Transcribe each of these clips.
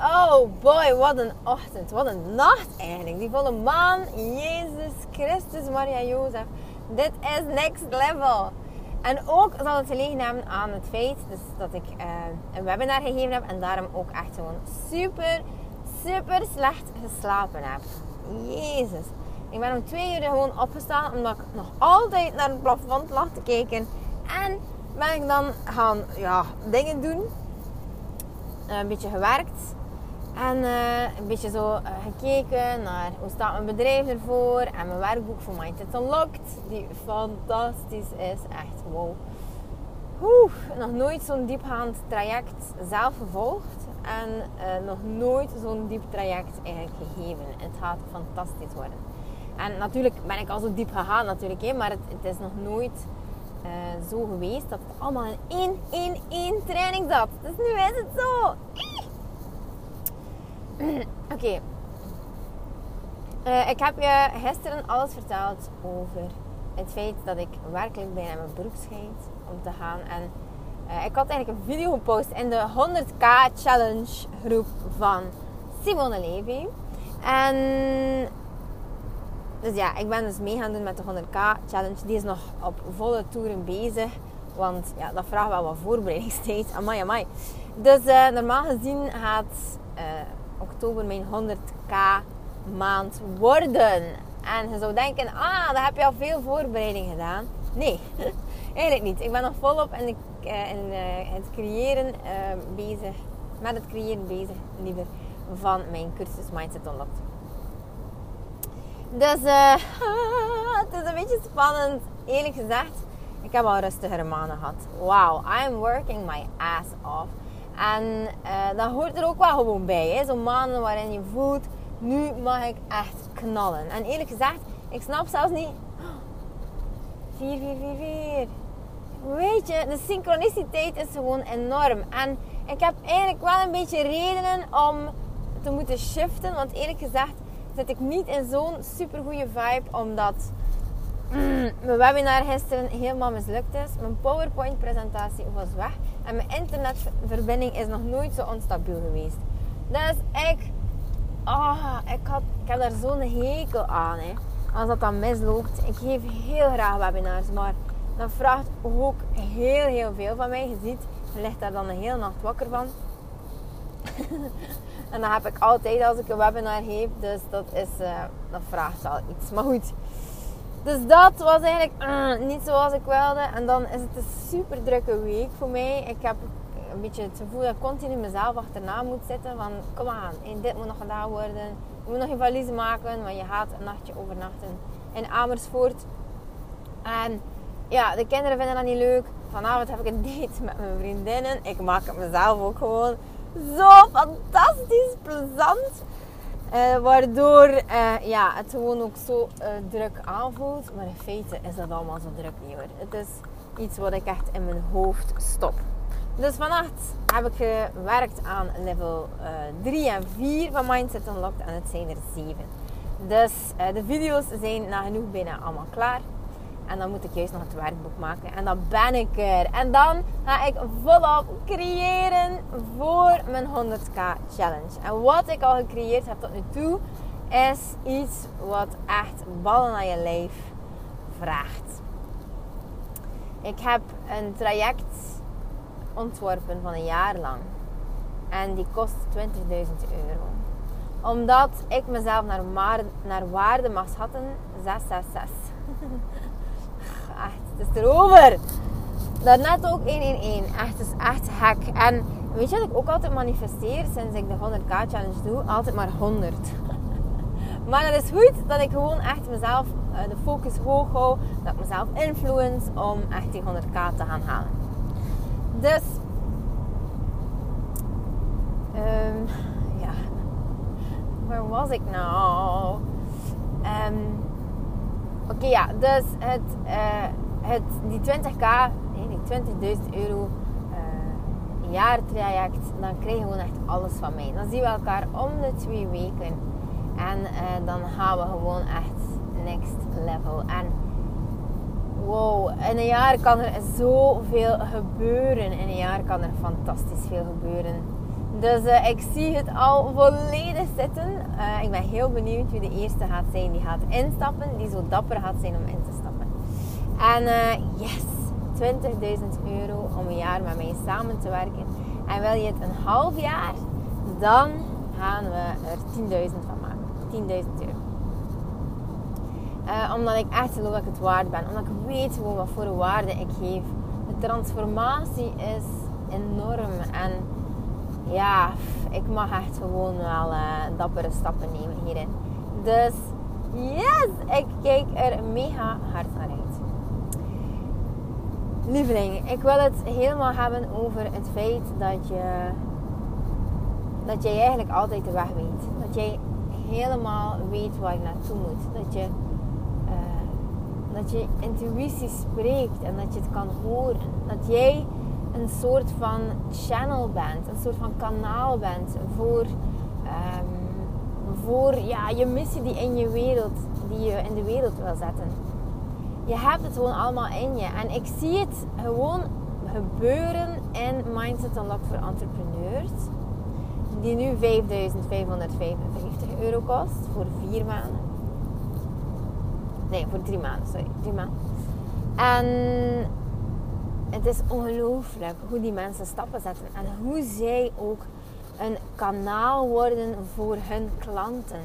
Oh boy, wat een ochtend. Wat een nacht eigenlijk. Die volle maan. Jezus Christus, Maria Jozef. Dit is next level. En ook zal het gelegen hebben aan het feit dus dat ik uh, een webinar gegeven heb. En daarom ook echt gewoon super, super slecht geslapen heb. Jezus. Ik ben om twee uur gewoon opgestaan omdat ik nog altijd naar het plafond lag te kijken. En ben ik dan gaan ja, dingen doen. Een beetje gewerkt. En uh, een beetje zo uh, gekeken naar hoe staat mijn bedrijf ervoor. En mijn werkboek voor Mindset Unlocked. Die fantastisch is. Echt wow. Nog nooit zo'n diepgaand traject zelf gevolgd. En uh, nog nooit zo'n diep traject eigenlijk gegeven. Het gaat fantastisch worden. En natuurlijk ben ik al zo diep gegaan natuurlijk. Hè, maar het, het is nog nooit zo geweest dat het allemaal in één, één, één training zat. Dus nu is het zo. Oké. Uh, ik heb je gisteren alles verteld over het feit dat ik werkelijk bijna mijn broek schijnt om te gaan. En uh, ik had eigenlijk een video gepost in de 100k challenge groep van Simone Levy. En dus ja, ik ben dus mee gaan doen met de 100k challenge. Die is nog op volle toeren bezig. Want ja, dat vraagt wel wat voorbereidingstijd. Amai, amai. Dus uh, normaal gezien gaat oktober mijn 100k maand worden. En je zou denken, ah, daar heb je al veel voorbereiding gedaan. Nee, eigenlijk niet. Ik ben nog volop in, de, uh, in uh, het creëren uh, bezig. Met het creëren bezig, liever, van mijn cursus Mindset Unlocked. Dus het is een beetje spannend. Eerlijk gezegd, ik heb al rustigere maanden gehad. Wow, I'm working my ass off. En uh, dat hoort er ook wel gewoon bij. Zo'n maanden waarin je voelt, nu mag ik echt knallen. En eerlijk gezegd, ik snap zelfs niet... 4, 4, 4, 4. Weet je, de synchroniciteit is gewoon enorm. En ik heb eigenlijk wel een beetje redenen om te moeten shiften. Want eerlijk gezegd zit ik niet in zo'n super goede vibe. Omdat mijn webinar gisteren helemaal mislukt is. Mijn PowerPoint presentatie was weg. En mijn internetverbinding is nog nooit zo onstabiel geweest. Dus ik, oh, ik, had, ik heb daar zo'n hekel aan. Hè. Als dat dan misloopt. Ik geef heel graag webinars, maar dat vraagt ook heel, heel veel van mij. Je ziet, je ligt daar dan een hele nacht wakker van. en dat heb ik altijd als ik een webinar geef. Dus dat, is, uh, dat vraagt wel iets. Maar goed, dus dat was eigenlijk uh, niet zoals ik wilde. En dan is het een super drukke week voor mij. Ik heb een beetje het gevoel dat ik continu mezelf achterna moet zitten. Van kom aan, dit moet nog gedaan worden. Je moet nog je valies maken, want je gaat een nachtje overnachten in Amersfoort. En ja, de kinderen vinden dat niet leuk. Vanavond heb ik een date met mijn vriendinnen. Ik maak het mezelf ook gewoon zo fantastisch plezant. Uh, waardoor uh, ja, het gewoon ook zo uh, druk aanvoelt. Maar in feite is dat allemaal zo druk niet hoor. Het is iets wat ik echt in mijn hoofd stop. Dus vannacht heb ik gewerkt aan level 3 en 4 van Mindset Unlocked. En het zijn er 7. Dus de video's zijn nagenoeg bijna allemaal klaar. En dan moet ik juist nog het werkboek maken. En dan ben ik er. En dan ga ik volop creëren voor mijn 100k challenge. En wat ik al gecreëerd heb tot nu toe, is iets wat echt ballen naar je lijf vraagt. Ik heb een traject ontworpen van een jaar lang. En die kost 20.000 euro. Omdat ik mezelf naar, naar waarde mag schatten, 666. het is erover. Daarnet ook 111. Echt, is echt hek. En weet je wat ik ook altijd manifesteer sinds ik de 100k challenge doe? Altijd maar 100. maar het is goed dat ik gewoon echt mezelf uh, de focus hoog hou. Dat ik mezelf influence om echt die 100k te gaan halen. Dus, um, ja. Waar was ik nou? Ehm, oké, ja, dus het, uh, het, die 20k, nee, die 20.000 euro uh, jaartraject, dan krijg je gewoon echt alles van mij. Dan zien we elkaar om de twee weken. En uh, dan gaan we gewoon echt next level. En wow, in een jaar kan er zoveel gebeuren. In een jaar kan er fantastisch veel gebeuren. Dus uh, ik zie het al volledig zitten. Ik ben heel benieuwd wie de eerste gaat zijn die gaat instappen. Die zo dapper gaat zijn om in te stappen. En uh, yes, 20.000 euro om een jaar met mij samen te werken. En wil je het een half jaar, dan gaan we er 10.000 van maken. 10.000 euro. Uh, omdat ik echt geloof dat ik het waard ben. Omdat ik weet gewoon wat voor waarde ik geef. De transformatie is enorm. En ja, ik mag echt gewoon wel uh, dappere stappen nemen hierin. Dus yes, ik kijk er mega hard naar uit. Lieveling, ik wil het helemaal hebben over het feit dat je dat jij eigenlijk altijd de weg weet. Dat jij helemaal weet waar je naartoe moet. Dat je, uh, dat je intuïtie spreekt en dat je het kan horen. Dat jij een soort van channel bent, een soort van kanaal bent voor, um, voor ja, je missie die in je wereld, die je in de wereld wil zetten. Je hebt het gewoon allemaal in je. En ik zie het gewoon gebeuren in Mindset Unlocked voor entrepreneurs. Die nu 5555 euro kost voor vier maanden. Nee, voor drie maanden, sorry. Drie maanden. En het is ongelooflijk hoe die mensen stappen zetten en hoe zij ook een kanaal worden voor hun klanten.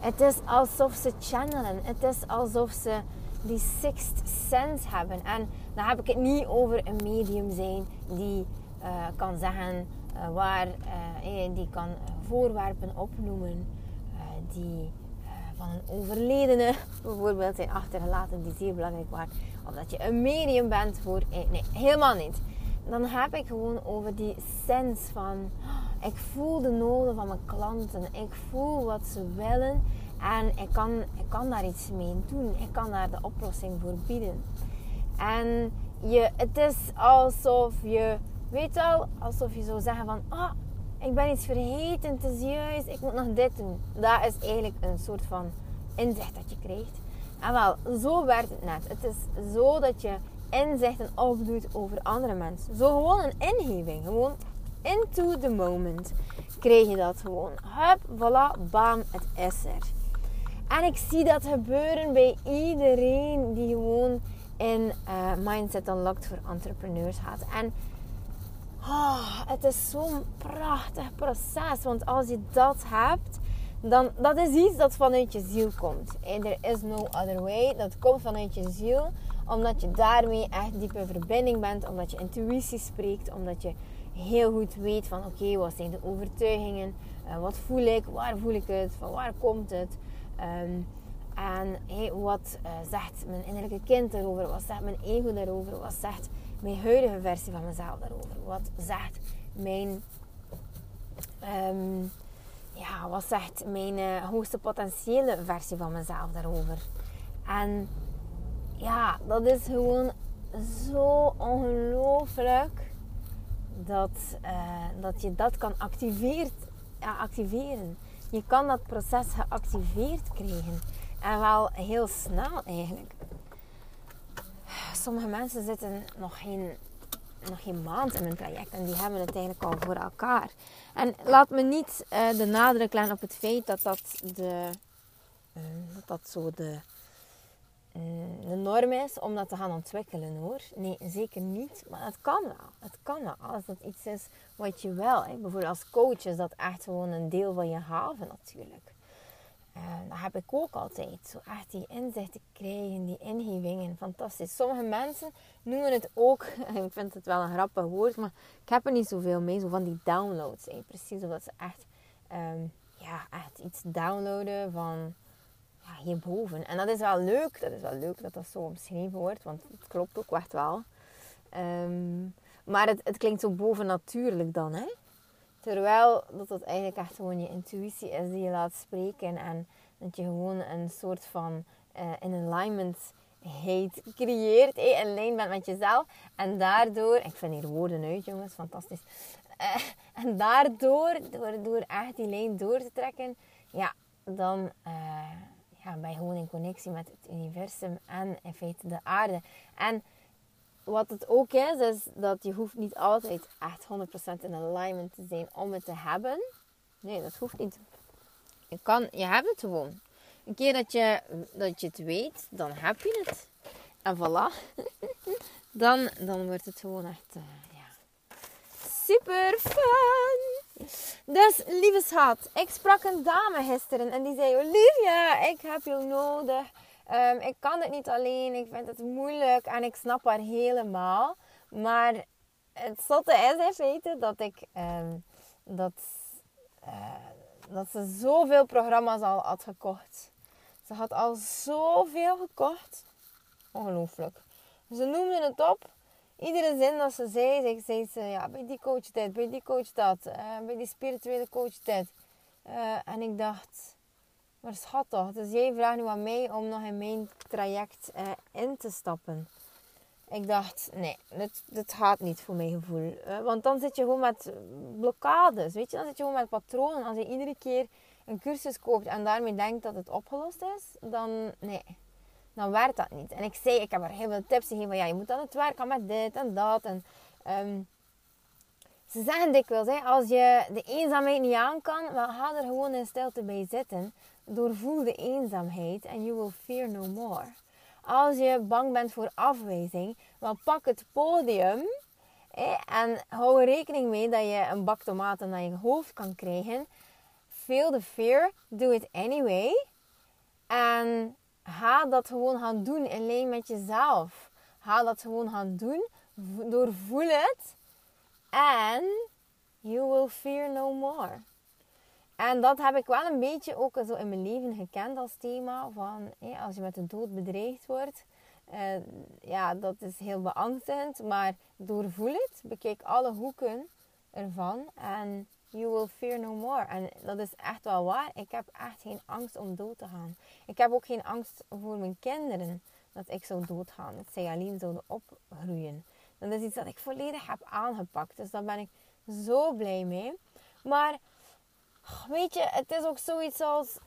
Het is alsof ze channelen. Het is alsof ze die sixth sense hebben. En dan heb ik het niet over een medium zijn die uh, kan zeggen uh, waar, uh, die kan voorwerpen opnoemen die van een overledene bijvoorbeeld zijn achtergelaten, die zeer belangrijk waren. Of dat je een medium bent voor. Nee, helemaal niet. Dan heb ik gewoon over die sens van. Ik voel de noden van mijn klanten. Ik voel wat ze willen. En ik kan, ik kan daar iets mee doen. Ik kan daar de oplossing voor bieden. En je, het is alsof je, weet wel, alsof je zou zeggen van, ah, ik ben iets vergeten, het is juist, ik moet nog dit doen. Dat is eigenlijk een soort van inzicht dat je krijgt. En wel, zo werkt het net. Het is zo dat je inzichten opdoet over andere mensen. Zo gewoon een ingeving. Gewoon into the moment krijg je dat gewoon. Hup, voilà, bam, het is er. En ik zie dat gebeuren bij iedereen die gewoon in uh, Mindset Unlocked voor entrepreneurs gaat. En oh, het is zo'n prachtig proces. Want als je dat hebt, dan dat is iets dat vanuit je ziel komt. En er is no other way. Dat komt vanuit je ziel, omdat je daarmee echt diep in verbinding bent, omdat je intuïtie spreekt, omdat je heel goed weet van oké, wat zijn de overtuigingen, uh, wat voel ik, waar voel ik het, van waar komt het. Um, en wat uh, zegt mijn innerlijke kind daarover? Wat zegt mijn ego daarover? Wat zegt mijn huidige versie van mezelf daarover? Wat zegt mijn um, ja, wat zegt mijn uh, hoogste potentiële versie van mezelf daarover? En ja, dat is gewoon zo ongelooflijk dat, uh, dat je dat kan activeert, ja, activeren. Je kan dat proces geactiveerd krijgen. En wel heel snel eigenlijk. Sommige mensen zitten nog geen nog geen maand in mijn traject en die hebben het eigenlijk al voor elkaar. En laat me niet uh, de nadruk leggen op het feit dat dat, de, uh, dat, dat zo de, uh, de norm is om dat te gaan ontwikkelen hoor. Nee, zeker niet. Maar het kan wel. Het kan wel. Als dat iets is wat je wel. Hè. Bijvoorbeeld als coach is dat echt gewoon een deel van je haven natuurlijk. Uh, dat heb ik ook altijd. Zo echt die inzichten krijgen, die ingevingen. Fantastisch. Sommige mensen noemen het ook, ik vind het wel een grappig woord, maar ik heb er niet zoveel mee. Zo van die downloads. Precies omdat ze echt, um, ja, echt iets downloaden van ja, hierboven. En dat is wel leuk. Dat is wel leuk dat dat zo omschreven wordt, want het klopt ook echt wel. Um, maar het, het klinkt zo bovennatuurlijk dan, hè? Terwijl dat het eigenlijk echt gewoon je intuïtie is die je laat spreken. En Dat je gewoon een soort van uh, in alignment heet creëert. Eh, in lijn bent met jezelf. En daardoor, ik vind hier woorden uit jongens, fantastisch. Uh, en daardoor, door, door echt die lijn door te trekken, ja, dan uh, ja, je gewoon in connectie met het universum en in feite de aarde. En wat het ook is, is dat je hoeft niet altijd echt 100% in alignment te zijn om het te hebben. Nee, dat hoeft niet. Je, kan, je hebt het gewoon. Een keer dat je, dat je het weet, dan heb je het. En voilà. dan, dan wordt het gewoon echt uh, ja, super fun. Dus, lieve schat, ik sprak een dame gisteren en die zei: Olivia, ik heb jou nodig. Um, ik kan het niet alleen, ik vind het moeilijk en ik snap haar helemaal. Maar het zotte is in feite dat ik um, dat, uh, dat ze zoveel programma's al had gekocht. Ze had al zoveel gekocht. Ongelooflijk. Ze noemde het op. Iedere zin dat ze zei, zei ze ja, bij die coach dit, bij die coach dat, uh, bij die spirituele coach dit. Uh, en ik dacht, maar schat toch, dus jij vraagt nu aan mij om nog in mijn traject uh, in te stappen. Ik dacht, nee, dit, dit gaat niet voor mijn gevoel. want dan zit je gewoon met blokkades, weet je. Dan zit je gewoon met patronen. Als je iedere keer een cursus koopt en daarmee denkt dat het opgelost is, dan nee, dan werkt dat niet. En ik zei, ik heb er heel veel tips gegeven van ja, je moet aan het werken met dit en dat. En, um, ze zeggen dikwijls, hè, als je de eenzaamheid niet aan kan, dan ga er gewoon in stilte bij zitten. Doorvoel de eenzaamheid en you will fear no more. Als je bang bent voor afwijzing, dan pak het podium en hou er rekening mee dat je een bak tomaten naar je hoofd kan krijgen feel the fear, do it anyway. En ga dat gewoon gaan doen alleen met jezelf. Ga dat gewoon gaan doen. Doorvoel het. En you will fear no more. En dat heb ik wel een beetje ook zo in mijn leven gekend als thema. Van als je met de dood bedreigd wordt. Uh, ja, dat is heel beangstigend. Maar doorvoel het. Bekijk alle hoeken ervan. En You will fear no more. En dat is echt wel waar. Ik heb echt geen angst om dood te gaan. Ik heb ook geen angst voor mijn kinderen dat ik zou doodgaan. Dat zij alleen zouden opgroeien. Dat is iets dat ik volledig heb aangepakt. Dus daar ben ik zo blij mee. Maar weet je, het is ook zoiets als.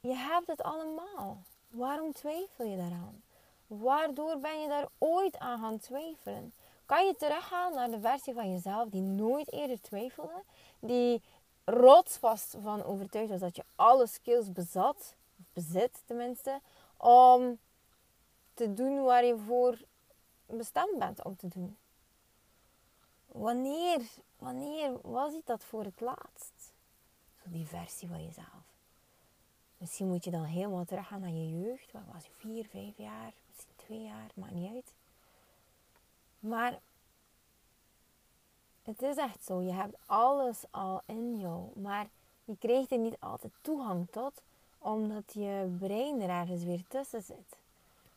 Je hebt het allemaal. Waarom twijfel je daaraan? Waardoor ben je daar ooit aan gaan twijfelen? Kan je teruggaan naar de versie van jezelf die nooit eerder twijfelde? Die rotsvast van overtuigd was dat je alle skills bezat, of bezit tenminste, om te doen waar je voor bestemd bent om te doen. Wanneer, wanneer was het dat voor het laatst? Zo die versie van jezelf. Misschien moet je dan helemaal teruggaan naar je jeugd. Wat was je? Vier, vijf jaar, misschien twee jaar, maakt niet uit. Maar het is echt zo. Je hebt alles al in jou. Maar je krijgt er niet altijd toegang tot. Omdat je brein er ergens weer tussen zit.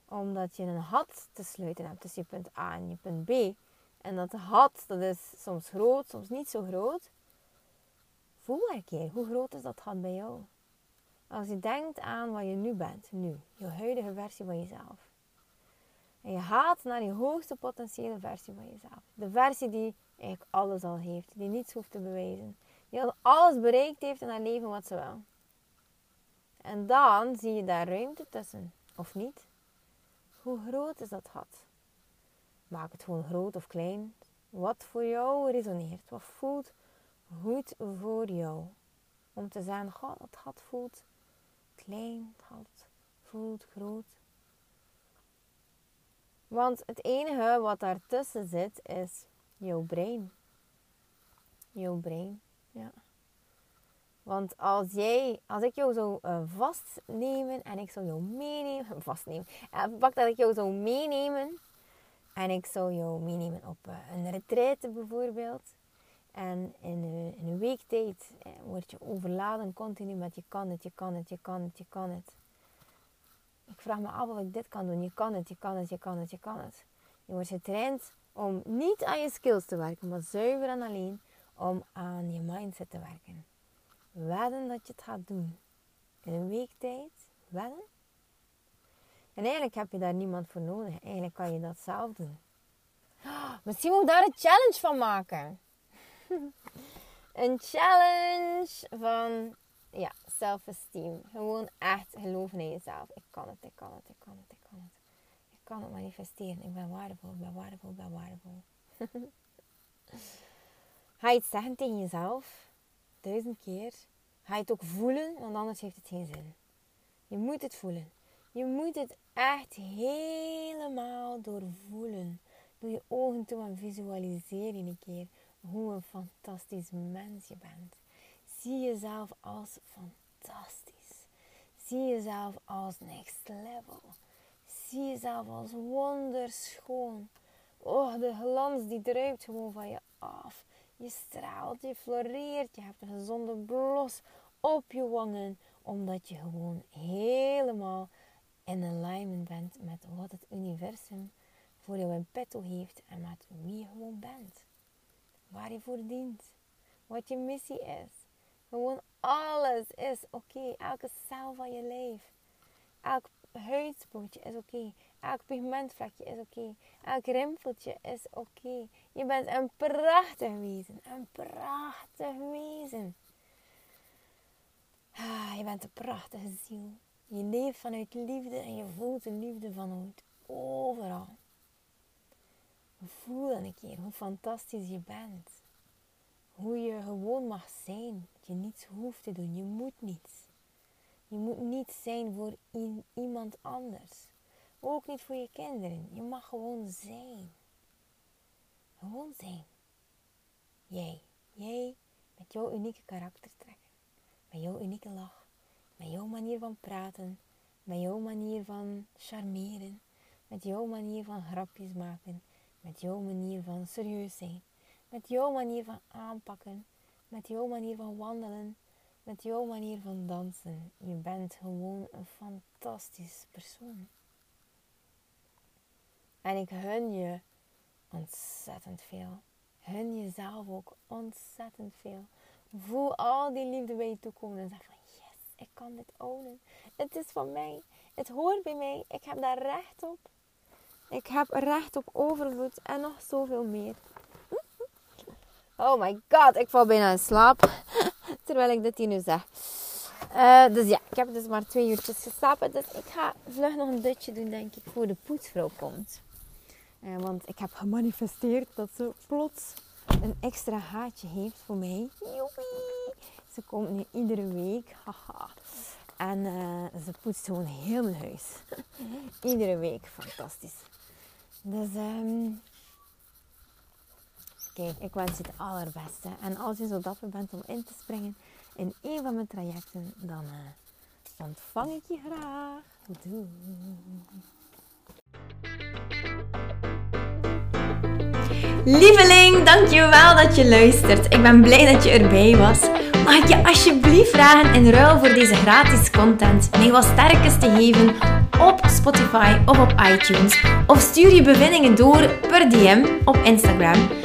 Omdat je een had te sluiten hebt tussen je punt A en je punt B. En dat had, dat is soms groot, soms niet zo groot. Voel een keer, hoe groot is dat gat bij jou? Als je denkt aan wat je nu bent, nu, je huidige versie van jezelf. En je gaat naar je hoogste potentiële versie van jezelf. De versie die eigenlijk alles al heeft. Die niets hoeft te bewijzen. Die al alles bereikt heeft in haar leven wat ze wil. En dan zie je daar ruimte tussen. Of niet? Hoe groot is dat gat? Maak het gewoon groot of klein. Wat voor jou resoneert. Wat voelt goed voor jou. Om te zeggen, god, dat gat voelt klein. Gat voelt groot. Want het enige wat daartussen zit is jouw brein. Jouw brein, ja. Want als jij, als ik jou zou uh, vastnemen en ik zou jou meenemen, vastnemen, uh, pak dat ik jou zou meenemen en ik zou jou meenemen op uh, een retraite bijvoorbeeld. En in, in een week tijd word je overladen continu met je kan het, je kan het, je kan het, je kan het. Ik vraag me af of ik dit kan doen. Je kan het, je kan het, je kan het, je kan het. Je wordt getraind om niet aan je skills te werken, maar zuiver en alleen om aan je mindset te werken. Wedden dat je het gaat doen. in een week tijd wel. En eigenlijk heb je daar niemand voor nodig. Eigenlijk kan je dat zelf doen. misschien moet ik daar een challenge van maken. een challenge van ja, self-esteem. Gewoon echt geloven in jezelf. Ik kan het, ik kan het, ik kan het, ik kan het. Ik kan het manifesteren. Ik ben waardevol, ik ben waardevol, ik ben waardevol. Ga je het zeggen tegen jezelf, duizend keer. Ga je het ook voelen, want anders heeft het geen zin. Je moet het voelen. Je moet het echt helemaal doorvoelen. Doe je ogen toe en visualiseer je een keer hoe een fantastisch mens je bent. Zie jezelf als fantastisch. Zie jezelf als next level. Zie jezelf als wonderschoon. Oh, de glans die druipt gewoon van je af. Je straalt, je floreert, je hebt een gezonde blos op je wangen, omdat je gewoon helemaal in alignment bent met wat het universum voor jou in petto heeft en met wie je gewoon bent. Waar je voor dient, wat je missie is. Gewoon alles is oké. Elke cel van je lijf. Elk huidspootje is oké. Elk pigmentvlekje is oké. Elk rimpeltje is oké. Je bent een prachtig wezen. Een prachtig wezen. Ah, je bent een prachtige ziel. Je leeft vanuit liefde en je voelt de liefde vanuit overal. Voel dan een keer hoe fantastisch je bent. Hoe je gewoon mag zijn. Je niets hoeft te doen. Je moet niets. Je moet niet zijn voor iemand anders. Ook niet voor je kinderen. Je mag gewoon zijn. Gewoon zijn. Jij. Jij met jouw unieke karaktertrekken. Met jouw unieke lach. Met jouw manier van praten. Met jouw manier van charmeren. Met jouw manier van grapjes maken. Met jouw manier van serieus zijn. Met jouw manier van aanpakken. Met jouw manier van wandelen. Met jouw manier van dansen. Je bent gewoon een fantastisch persoon. En ik gun je ontzettend veel. Gun jezelf ook ontzettend veel. Voel al die liefde bij je toekomen en zeg van yes, ik kan dit ownen. Het is van mij. Het hoort bij mij. Ik heb daar recht op. Ik heb recht op overvloed en nog zoveel meer. Oh my god, ik val bijna in slaap. Terwijl ik dit hier nu zeg. Uh, dus ja, ik heb dus maar twee uurtjes geslapen. Dus ik ga vlug nog een dutje doen, denk ik, voor de poetsvrouw komt. Uh, want ik heb gemanifesteerd dat ze plots een extra haatje heeft voor mij. Joepie! Ze komt nu iedere week. Haha. En uh, ze poetst gewoon heel mijn huis. iedere week. Fantastisch. Dus um, kijk, ik wens je het allerbeste. En als je zo dapper bent om in te springen in een van mijn trajecten, dan uh, ontvang ik je graag. Doei! Lieveling, dankjewel dat je luistert. Ik ben blij dat je erbij was. Mag ik je alsjeblieft vragen in ruil voor deze gratis content mij wat sterkes te geven op Spotify of op iTunes? Of stuur je bevindingen door per DM op Instagram.